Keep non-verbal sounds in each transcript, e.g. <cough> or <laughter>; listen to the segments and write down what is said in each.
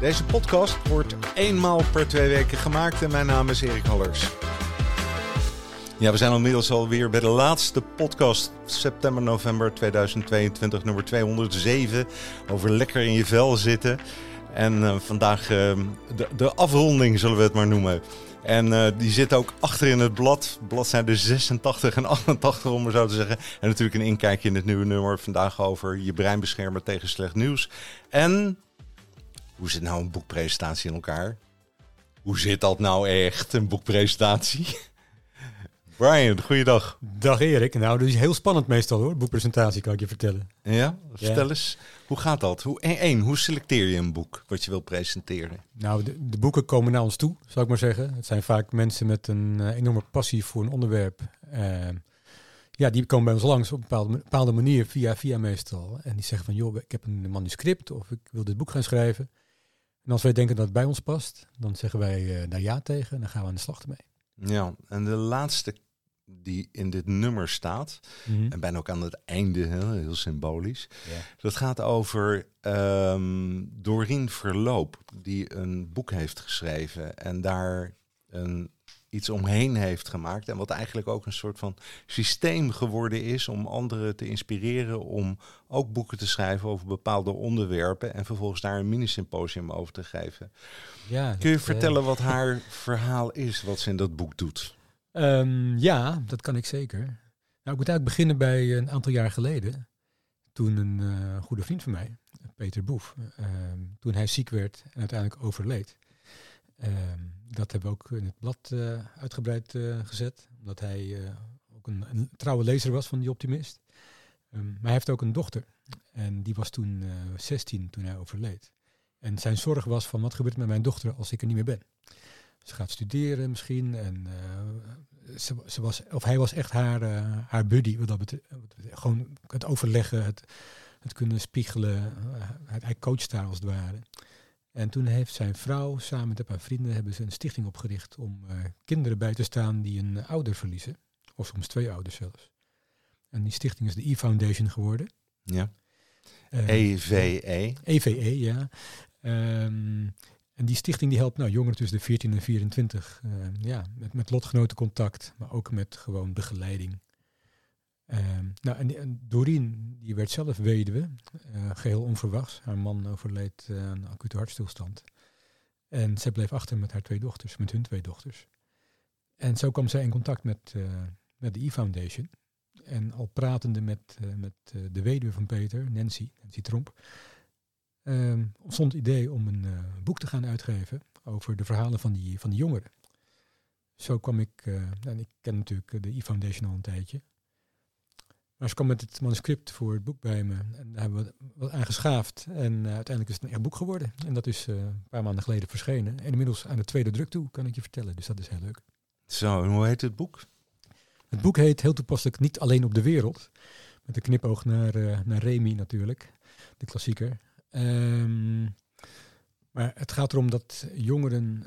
Deze podcast wordt eenmaal per twee weken gemaakt en mijn naam is Erik Hallers. Ja, we zijn inmiddels alweer bij de laatste podcast september-november 2022, nummer 207, over lekker in je vel zitten. En uh, vandaag uh, de, de, afronding zullen we het maar noemen. En uh, die zit ook achter in het blad, bladzijde 86 en 88 om maar zo te zeggen. En natuurlijk een inkijkje in het nieuwe nummer vandaag over je brein beschermen tegen slecht nieuws. En hoe zit nou een boekpresentatie in elkaar? Hoe zit dat nou echt, een boekpresentatie? <laughs> Brian, goeiedag. Dag Erik. Nou, dat is heel spannend meestal hoor, boekpresentatie kan ik je vertellen. Ja? Vertel ja. eens, hoe gaat dat? Hoe, één, hoe selecteer je een boek wat je wil presenteren? Nou, de, de, boeken komen naar ons toe, zou ik maar zeggen. Het zijn vaak mensen met een uh, enorme passie voor een onderwerp. Uh, ja, die komen bij ons langs op een bepaalde, bepaalde, manier, via, via meestal. En die zeggen van, joh, ik heb een manuscript of ik wil dit boek gaan schrijven. En als wij denken dat het bij ons past, dan zeggen wij uh, daar ja tegen en dan gaan we aan de slag ermee. Ja, en de laatste die in dit nummer staat, mm -hmm. en bijna ook aan het einde, heel, symbolisch. Dat gaat over um, Doreen Verloop, die een boek heeft geschreven en daar een, iets omheen heeft gemaakt. En wat eigenlijk ook een soort van systeem geworden is om anderen te inspireren om ook boeken te schrijven over bepaalde onderwerpen en vervolgens daar een mini-symposium over te geven. Ja, Kun je dat, vertellen uh... wat <laughs> haar verhaal is, wat ze in dat boek doet? Um, ja, dat kan ik zeker. Nou, ik moet eigenlijk beginnen bij een aantal jaar geleden. Toen een uh, goede vriend van mij, Peter Boef, uh, toen hij ziek werd en uiteindelijk overleed. Uh, dat hebben we ook in het blad uh, uitgebreid gezet, omdat hij ook een, een, trouwe lezer was van Die Optimist. Um, maar hij heeft ook een dochter en die was toen 16 toen hij overleed. En zijn zorg was van wat gebeurt met mijn dochter als ik er niet meer ben. Ze gaat studeren misschien. En ze, ze, was, of hij was echt haar, haar buddy. Wat dat. Gewoon het overleggen, het, het kunnen spiegelen. Uh, hij coacht daar als het ware. En toen heeft zijn vrouw samen met een paar vrienden hebben ze een stichting opgericht om kinderen bij te staan die een ouder verliezen. Of soms twee ouders zelfs. En die stichting is de E-Foundation geworden. Ja. EVE. EVE, ja. Um, en die stichting die helpt nou, jongeren tussen de 14 en 24 uh, ja, met, met lotgenotencontact, maar ook met gewoon begeleiding. Uh, nou, en, en Doreen, die werd zelf weduwe, uh, geheel onverwachts. Haar man overleed aan acute hartstilstand. En zij bleef achter met haar twee dochters, met hun twee dochters. En zo kwam zij in contact met, met de E-Foundation. En al pratende met, met de weduwe van Peter, Nancy, Nancy Tromp, uh, ontstond het idee om een uh, boek te gaan uitgeven over de verhalen van die, van die jongeren. Zo kwam ik, uh, en ik ken natuurlijk de E-Foundation al een tijdje. Maar ze kwam met het manuscript voor het boek bij me en daar hebben we wat aan geschaafd. En uh, uiteindelijk is het een echt boek geworden. En dat is een paar maanden geleden verschenen. En inmiddels aan de tweede druk toe, kan ik je vertellen. Dus dat is heel leuk. Zo, en hoe heet het boek? Het boek heet heel toepasselijk Niet alleen op de wereld. Met een knipoog naar, naar Remy natuurlijk, de klassieker. Um, maar het gaat erom dat jongeren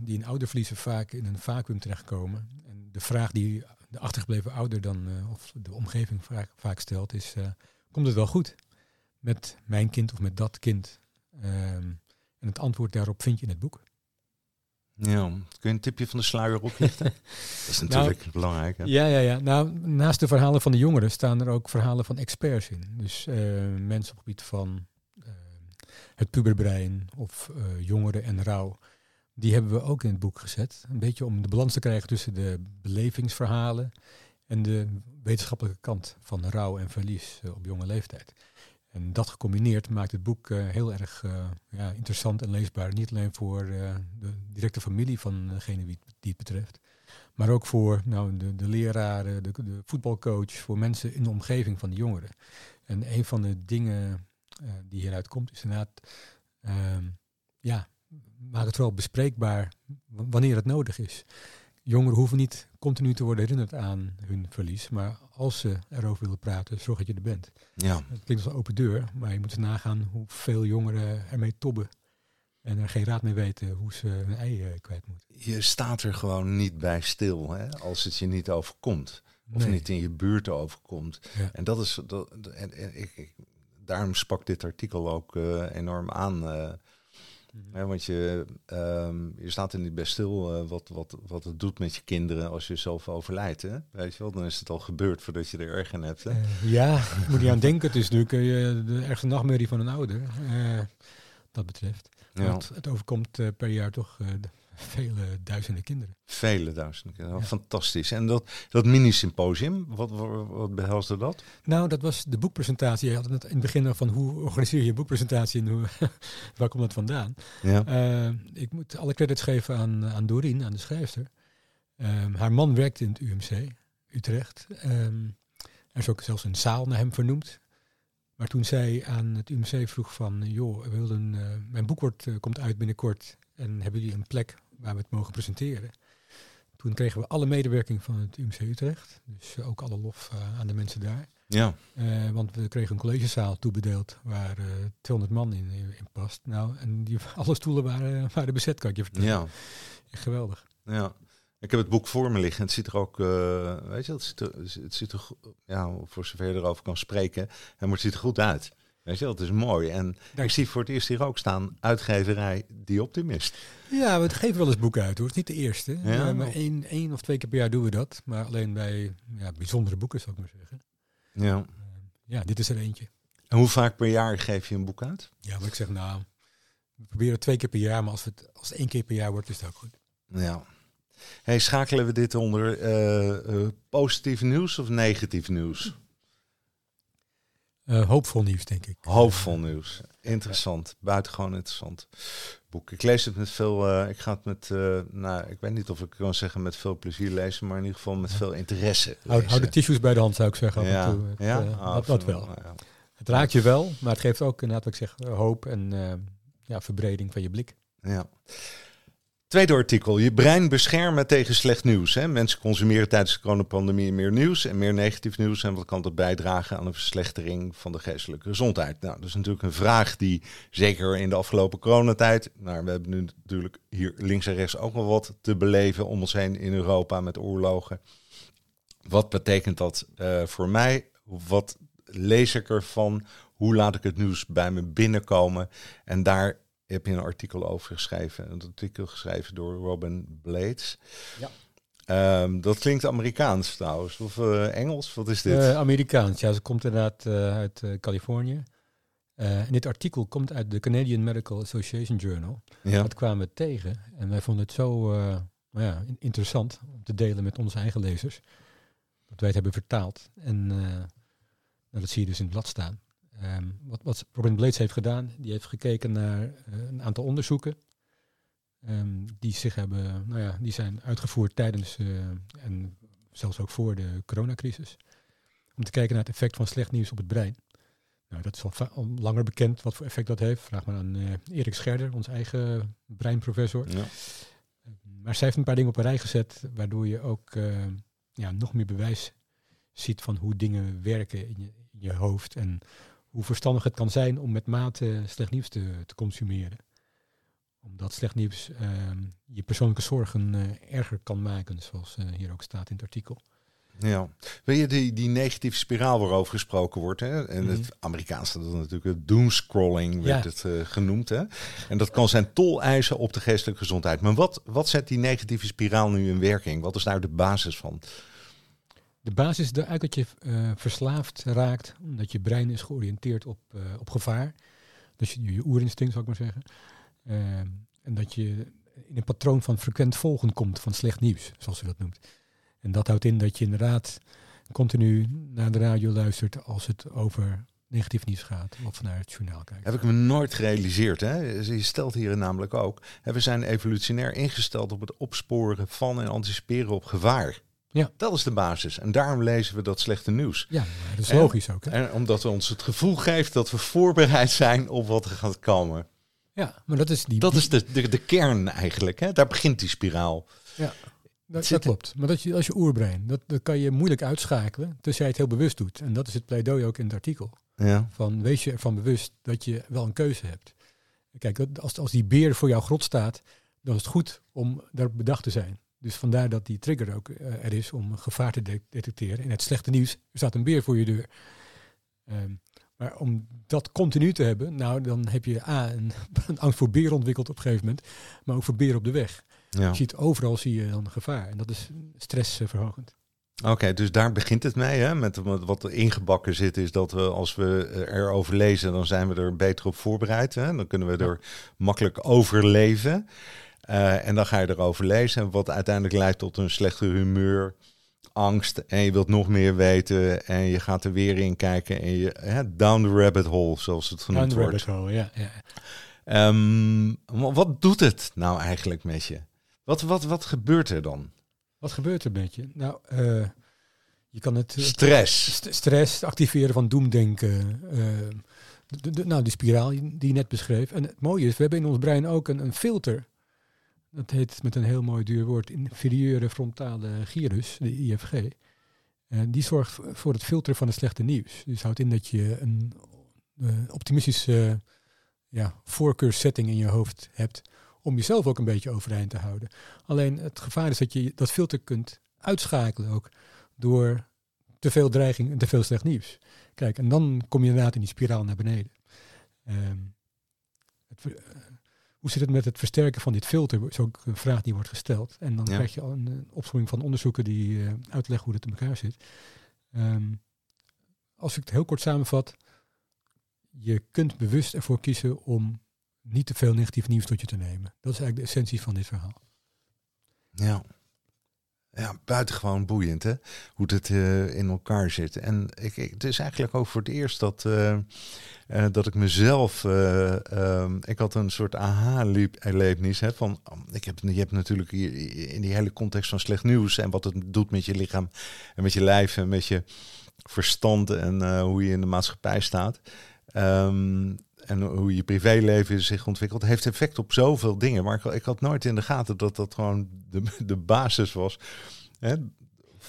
die een ouder verliezen vaak in een vacuüm terechtkomen. En de vraag die de achtergebleven ouder dan, uh, of de omgeving vaak, vaak stelt, is: uh, komt het wel goed met mijn kind of met dat kind? Um, en het antwoord daarop vind je in het boek. Ja, kun je een tipje van de sluier oplichten? <laughs> dat is natuurlijk nou, belangrijk. Hè? Ja, ja, ja. Nou, naast de verhalen van de jongeren staan er ook verhalen van experts in. Dus mensen op het gebied van het puberbrein of jongeren en rouw. Die hebben we ook in het boek gezet. Een beetje om de balans te krijgen tussen de belevingsverhalen en de wetenschappelijke kant van rouw en verlies uh, op jonge leeftijd. En dat gecombineerd maakt het boek uh, heel erg ja, interessant en leesbaar. Niet alleen voor de directe familie van degene die, het betreft, maar ook voor nou, de, de leraren, de, de voetbalcoach, voor mensen in de omgeving van de jongeren. En een van de dingen die hieruit komt, is inderdaad uh, ja, maak het vooral bespreekbaar wanneer het nodig is. Jongeren hoeven niet continu te worden herinnerd aan hun verlies, maar als ze erover willen praten, zorg dat je er bent. Ja, Het klinkt als een open deur, maar je moet eens nagaan hoeveel jongeren ermee tobben en er geen raad mee weten hoe ze hun ei eh, kwijt moeten. je staat er gewoon niet bij stil hè, als het je niet overkomt. Of Nee. niet in je buurt overkomt. Ja. En dat is. Dat, en, en ik, ik, daarom sprak dit artikel ook eh, enorm aan. Eh, Mhm. want je, ehm, je staat er niet bij stil eh, wat, wat, wat het doet met je kinderen als je zelf overlijdt. Hè? Weet je wel, dan is het al gebeurd voordat je er erg in hebt. Hè? Eh, ja, moet niet aan denken. Het is natuurlijk eh, de ergste nachtmerrie van een ouder. dat betreft. Ja, Want het overkomt per jaar toch vele duizenden kinderen. vele duizenden. Ja. Fantastisch. En dat, dat mini-symposium, wat, wat, behelsde dat? Nou, dat was de boekpresentatie. Je had het in het begin al van hoe organiseer je een boekpresentatie en hoe, <laughs> waar komt dat vandaan? Ja. Eh, ik moet alle credits geven aan, aan Doreen, aan de schrijfster. Ehm, haar man werkte in het UMC, Utrecht. Ehm, er is ook zelfs een zaal naar hem vernoemd. Maar toen zij aan het UMC vroeg van, joh, we willen, eh, mijn boek wordt, eh, komt uit binnenkort en hebben jullie een plek waar we het mogen presenteren? Toen kregen we alle medewerking van het UMC Utrecht. Dus eh, ook alle lof eh, aan de mensen daar. ja. Eh, want we kregen een collegezaal toebedeeld waar eh 200 man in, in past. Nou, en die, <laughs> alle stoelen waren, waren bezet, kan ik je vertellen. ja. Geweldig. Ja, ik heb het boek voor me liggen. en Het ziet er ook, weet je, het ziet er, het ziet er, ja, voor zover je erover kan spreken, maar het ziet er goed uit. Weet je, het is mooi. En ik zie voor het eerst hier ook staan, uitgeverij Die Optimist. Ja, we geven wel eens boeken uit hoor. Het is niet de eerste. Ja. Eh, maar één, één of twee keer per jaar doen we dat. Maar alleen bij ja, bijzondere boeken, zou ik maar zeggen. Ja. Eh, ja, dit is er eentje. En hoe vaak per jaar geef je een boek uit? Ja, maar ik zeg nou, we proberen het twee keer per jaar. Maar als het, als het één keer per jaar wordt, is het ook goed. Ja. Hey, schakelen we dit onder eh, positief nieuws of negatief nieuws? Eh, hoopvol nieuws, denk ik. Hoopvol nieuws. Interessant. Buitengewoon interessant boek. Ik lees het met veel, eh, ik ga het met, eh, nou, ik weet niet of ik kan zeggen met veel plezier lezen, maar in ieder geval met veel interesse. Hou, hou de tissues bij de hand, zou ik zeggen. af en Ja, toe. Het, ja? Ah, dat, dat wel. nou ja. Het raakt je wel, maar het geeft ook inderdaad, wat ik zeg, hoop en ja, verbreding van je blik. Ja. Tweede artikel. Je brein beschermen tegen slecht nieuws. Hè? Mensen consumeren tijdens de coronapandemie meer nieuws en meer negatief nieuws. En wat kan dat bijdragen aan een verslechtering van de geestelijke gezondheid? Nou, dat is natuurlijk een vraag die zeker in de afgelopen coronatijd. Nou, we hebben nu natuurlijk hier links en rechts ook wel wat te beleven om ons heen in Europa met oorlogen. Wat betekent dat eh, voor mij? Wat lees ik ervan? Hoe laat ik het nieuws bij me binnenkomen? En daar heb je een artikel over geschreven. Een artikel geschreven door Robin Blades. Ja. Ehm, dat klinkt Amerikaans trouwens. Of eh, Engels? Wat is dit? Eh, Amerikaans, ja, ze komt inderdaad eh, uit Californië. En dit artikel komt uit de Canadian Medical Association Journal. ja. Dat kwamen we tegen. En wij vonden het zo nou ja, in- interessant om te delen met onze eigen lezers. Dat wij het hebben vertaald. En nou, dat zie je dus in het blad staan. Ehm, wat, wat Robin Blades heeft gedaan, die heeft gekeken naar eh, een aantal onderzoeken. ehm, die zich hebben, nou ja, die zijn uitgevoerd tijdens eh, en zelfs ook voor de coronacrisis. Om te kijken naar het effect van slecht nieuws op het brein. Nou, dat is al, al langer bekend wat voor effect dat heeft. Vraag maar aan eh, Erik Scherder, ons eigen breinprofessor. Ja. Maar zij heeft een paar dingen op een rij gezet, waardoor je ook ja, nog meer bewijs ziet van hoe dingen werken in je, in je hoofd. En hoe verstandig het kan zijn om met mate slecht nieuws te, te consumeren. Omdat slecht nieuws ehm, je persoonlijke zorgen eh, erger kan maken, zoals eh, hier ook staat in het artikel. Ja. Wil je die, die negatieve spiraal waarover gesproken wordt? Hè? En Mhm. het Amerikaans staat dat natuurlijk het doomscrolling, werd Ja. het eh, genoemd. Hè? En dat kan zijn toleisen op de geestelijke gezondheid. Maar wat, wat zet die negatieve spiraal nu in werking? Wat is daar de basis van? De basis is eigenlijk dat je eh, verslaafd raakt, omdat je brein is georiënteerd op, eh, op gevaar. Dus je, je oerinstinct, zou ik maar zeggen. Ehm, en dat je in een patroon van frequent volgen komt van slecht nieuws, zoals ze dat noemt. En dat houdt in dat je inderdaad continu naar de radio luistert als het over negatief nieuws gaat of naar het journaal kijkt. Heb ik me nooit gerealiseerd. Hè? Je stelt hier namelijk ook. We zijn evolutionair ingesteld op het opsporen van en anticiperen op gevaar. Ja. Dat is de basis. En daarom lezen we dat slechte nieuws. Ja, dat is En- logisch ook. Hè? En omdat het ons het gevoel geeft dat we voorbereid zijn op wat er gaat komen. Ja, maar dat is die... Dat is de, de, de kern eigenlijk. Hè? Daar begint die spiraal. Ja, dat, dat klopt. Maar dat je, als je oerbrein, dat, dat kan je moeilijk uitschakelen, dus jij het heel bewust doet. En dat is het pleidooi ook in het artikel. Ja. Van wees je ervan bewust dat je wel een keuze hebt. Kijk, als, als die beer voor jouw grot staat, dan is het goed om daar bedacht te zijn. Dus vandaar dat die trigger ook eh, er is om gevaar te de- detecteren. En het slechte nieuws, er staat een beer voor je deur. Ehm, maar om dat continu te hebben, nou dan heb je A, een, <laughs> een angst voor beren ontwikkeld op een gegeven moment, maar ook voor beren op de weg. ja. Je ziet overal zie je dan gevaar en dat is stressverhogend. Oké, dus daar begint het mee. Hè? Met wat wat er ingebakken zit, is dat we als we erover lezen, dan zijn we er beter op voorbereid. Hè? Dan kunnen we er makkelijk overleven. Eh, en dan ga je erover lezen, wat uiteindelijk leidt tot een slechter humeur, angst. En je wilt nog meer weten en je gaat er weer in kijken. En je, hè, down the rabbit hole, zoals het genoemd Down the wordt. rabbit hole, ja, ja. Ehm, wa- wat doet het nou eigenlijk met je? Wat, wat, wat gebeurt er dan? Wat gebeurt er met je? Nou, eh, je kan het... eh, Stress. St- stress, activeren van doemdenken. de, de- nou, die spiraal die je net beschreef. En het mooie is, we hebben in ons brein ook een, een filter. Dat heet met een heel mooi duur woord inferieure frontale gyrus, de IFG. En die zorgt voor- het filteren van het slechte nieuws. Dus houdt in dat je een eh, optimistische ja, voorkeurssetting in je hoofd hebt om jezelf ook een beetje overeind te houden. Alleen het gevaar is dat je dat filter kunt uitschakelen ook door te veel dreiging en te veel slecht nieuws. Kijk, en dan kom je inderdaad in die spiraal naar beneden. Ehm, het, eh, hoe zit het met het versterken van dit filter? is ook een vraag die wordt gesteld. En dan Ja. krijg je al een, een opsomming van onderzoeken die eh, uitleggen hoe het in elkaar zit. Ehm, als ik het heel kort samenvat, je kunt bewust ervoor kiezen om niet te veel negatief nieuws tot je te nemen. Dat is eigenlijk de essentie van dit verhaal. Ja. Ja, buitengewoon boeiend, hè? Hoe het eh, in elkaar zit. En ik, ik, het is eigenlijk ook voor het eerst dat, eh, eh, dat ik mezelf... eh, ehm, ik had een soort aha-erlevenis? Van, oh, ik heb, je hebt natuurlijk hier in die hele context van slecht nieuws... en wat het doet met je lichaam en met je lijf en met je verstand... en eh, hoe je in de maatschappij staat... Ehm, en hoe je privéleven zich ontwikkelt, heeft effect op zoveel dingen. Maar ik, ik had nooit in de gaten dat dat gewoon de, de basis was hè,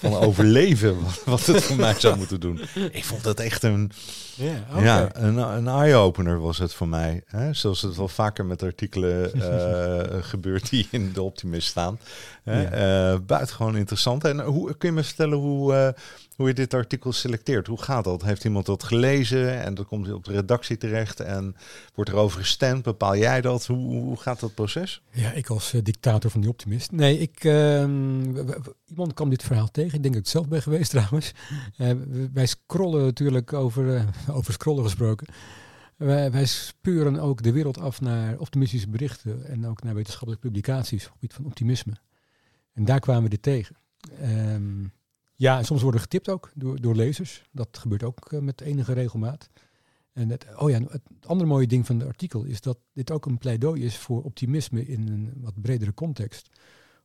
van overleven. Wat, wat het voor mij zou moeten doen. Ik vond dat echt een, Ja, ja, een, een eye-opener was het voor mij. Hè? Zoals het wel vaker met artikelen eh, <laughs> gebeurt die in de Optimist staan. Hè? Eh, buitengewoon interessant. En hoe kun je me vertellen hoe, eh, hoe je dit artikel selecteert? Hoe gaat dat? Heeft iemand dat gelezen en dat komt op de redactie terecht en wordt erover gestemd? Bepaal jij dat? Hoe, hoe gaat dat proces? Ja, ik als eh, dictator van die optimist. Nee, ik, w- iemand kwam dit verhaal tegen. Ik denk dat ik zelf ben geweest <laughs> trouwens. Eh, wij scrollen natuurlijk over, eh, over scrollen gesproken. Wij, wij spuren ook de wereld af naar optimistische berichten en ook naar wetenschappelijke publicaties op het gebied van optimisme. En daar kwamen we dit tegen. Ehm, ja, en soms worden getipt ook door, door lezers. Dat gebeurt ook eh, met enige regelmaat. En het, oh ja, het andere mooie ding van het artikel is dat dit ook een pleidooi is voor optimisme in een wat bredere context.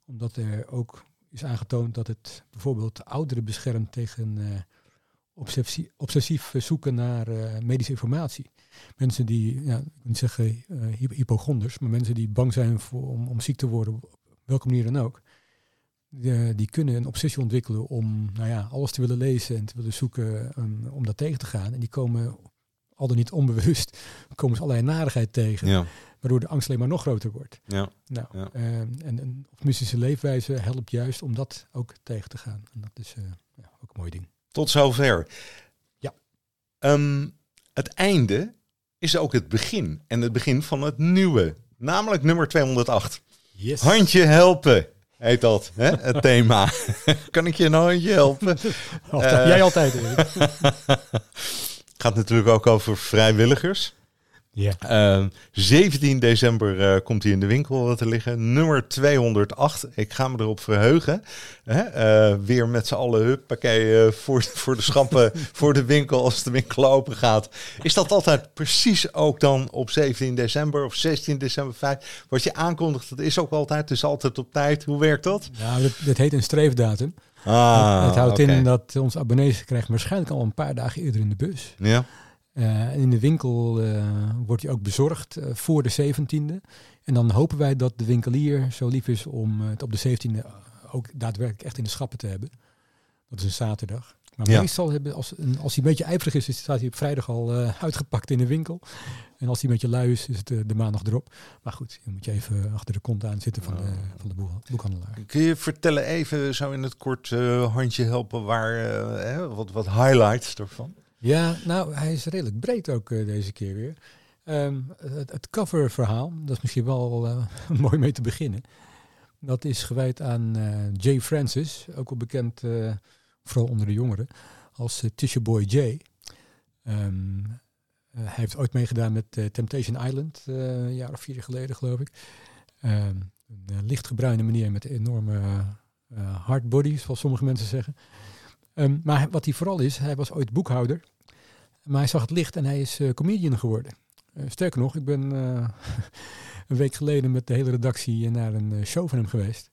Omdat er ook is aangetoond dat het bijvoorbeeld ouderen beschermt tegen eh, obsessie, obsessief zoeken naar eh, medische informatie. Mensen die, ja, ik wil niet zeggen hypo- hypochonders, maar mensen die bang zijn om, om ziek te worden, op welke manier dan ook. Die, die kunnen een obsessie ontwikkelen om nou ja, alles te willen lezen en te willen zoeken um, om dat tegen te gaan. En die komen al dan niet onbewust, <laughs> komen ze allerlei narigheid tegen, Ja, waardoor de angst alleen maar nog groter wordt. ja. Nou, Ja. eh, en een optimistische leefwijze helpt juist om dat ook tegen te gaan. En dat is eh, ja, ook een mooi ding. Tot zover. Ja. Ehm, het einde is ook het begin. En het begin van het nieuwe. Namelijk nummer 208. Yes. Handje helpen heet dat, hè? het thema. <laughs> kan ik je een handje helpen? <laughs> Altijd, Eh. jij altijd. Erik. <laughs> gaat natuurlijk ook over vrijwilligers. Ja. Ehm, 17 december eh, komt hij in de winkel te liggen. Nummer 208. Ik ga me erop verheugen. Hè? Eh, weer met z'n allen huppakee eh, voor, <laughs> voor de schappen <laughs> voor de winkel als de winkel open gaat. Is dat altijd precies ook dan op 17 december of 16 december 5? Wat je aankondigt, dat is ook altijd. Het is altijd op tijd. Hoe werkt dat? Nou, dat, dat heet een streefdatum. Ah, het houdt in dat onze abonnees krijgen waarschijnlijk al een paar dagen eerder in de bus. Ja, Uh, in de winkel wordt hij ook bezorgd voor de 17e. En dan hopen wij dat de winkelier zo lief is om het op de 17e ook daadwerkelijk echt in de schappen te hebben. Dat is een zaterdag. Maar meestal hebben, als, als hij een beetje ijverig is, staat hij op vrijdag al uitgepakt in de winkel. En als hij een beetje lui is, is het de maandag erop. Maar goed, dan moet je even achter de kont aan zitten van de, van de boekhandelaar. Kun je vertellen even, zo in het kort handje helpen, waar, wat, wat highlights ervan? Ja, nou, hij is redelijk breed ook deze keer weer. Um, het, het coververhaal, dat is misschien wel <laughs> mooi mee te beginnen. Dat is gewijd aan Jay Francis, ook wel bekend vooral onder de jongeren, als Tisha Boy J. Um, hij heeft ooit meegedaan met Temptation Island, een jaar of vier geleden geloof ik. Um, een lichtgebruine meneer met enorme hard body, zoals sommige mensen zeggen. Um, maar wat hij vooral is, hij was ooit boekhouder. Maar hij zag het licht en hij is comedian geworden. sterker nog, ik ben <laughs> een week geleden met de hele redactie naar een show van hem geweest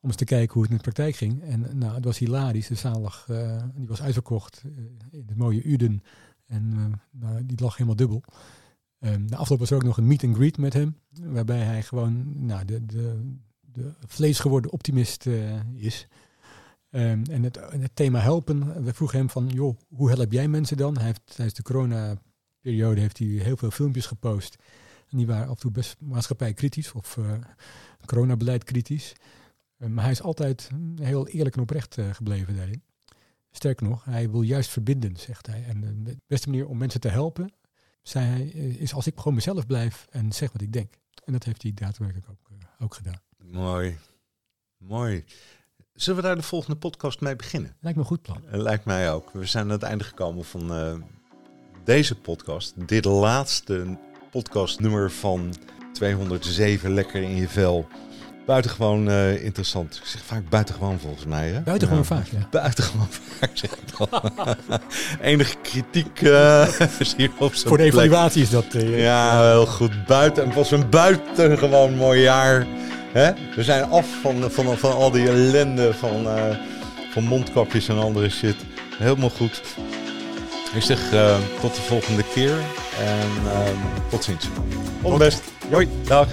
om eens te kijken hoe het in de praktijk ging. En nou, het was hilarisch. De zaal lag, uh, die was uitverkocht uh, in het mooie Uden. En uh, nou, die lag helemaal dubbel. Um, de afloop was er ook nog een meet and greet met hem. Waarbij hij gewoon nou, de, de, de vleesgeworden optimist is. Um, en het, het, thema helpen, we vroegen hem van, joh, hoe help jij mensen dan? Hij heeft tijdens de corona-periode heeft hij heel veel filmpjes gepost. En die waren af en toe best maatschappij kritisch of coronabeleid kritisch. Eh, maar hij is altijd heel eerlijk en oprecht eh, gebleven. Sterker nog, hij wil juist verbinden, zegt hij. En eh, de beste manier om mensen te helpen, zei hij, is als ik gewoon mezelf blijf en zeg wat ik denk. En dat heeft hij daadwerkelijk ook, ook gedaan. Mooi. Mooi. Zullen we daar de volgende podcast mee beginnen? Lijkt me een goed plan. Lijkt mij ook. We zijn aan het einde gekomen van deze podcast. Dit laatste podcastnummer van 207 Lekker in je vel buitengewoon uh, interessant. Ik zeg vaak buitengewoon volgens mij. Hè? Buitengewoon vaak, ja. Buitengewoon <laughs> vaak, zeg ik dan. <laughs> Enige kritiek <laughs> uh, op Voor de evaluatie is dat... Ja, heel goed. Buiten, het was een buitengewoon mooi jaar. Hè? We zijn af van, van, van al die ellende van, van mondkapjes en andere shit. Helemaal goed. Ik zeg tot de volgende keer. En tot ziens. All best. Hoi. Dag.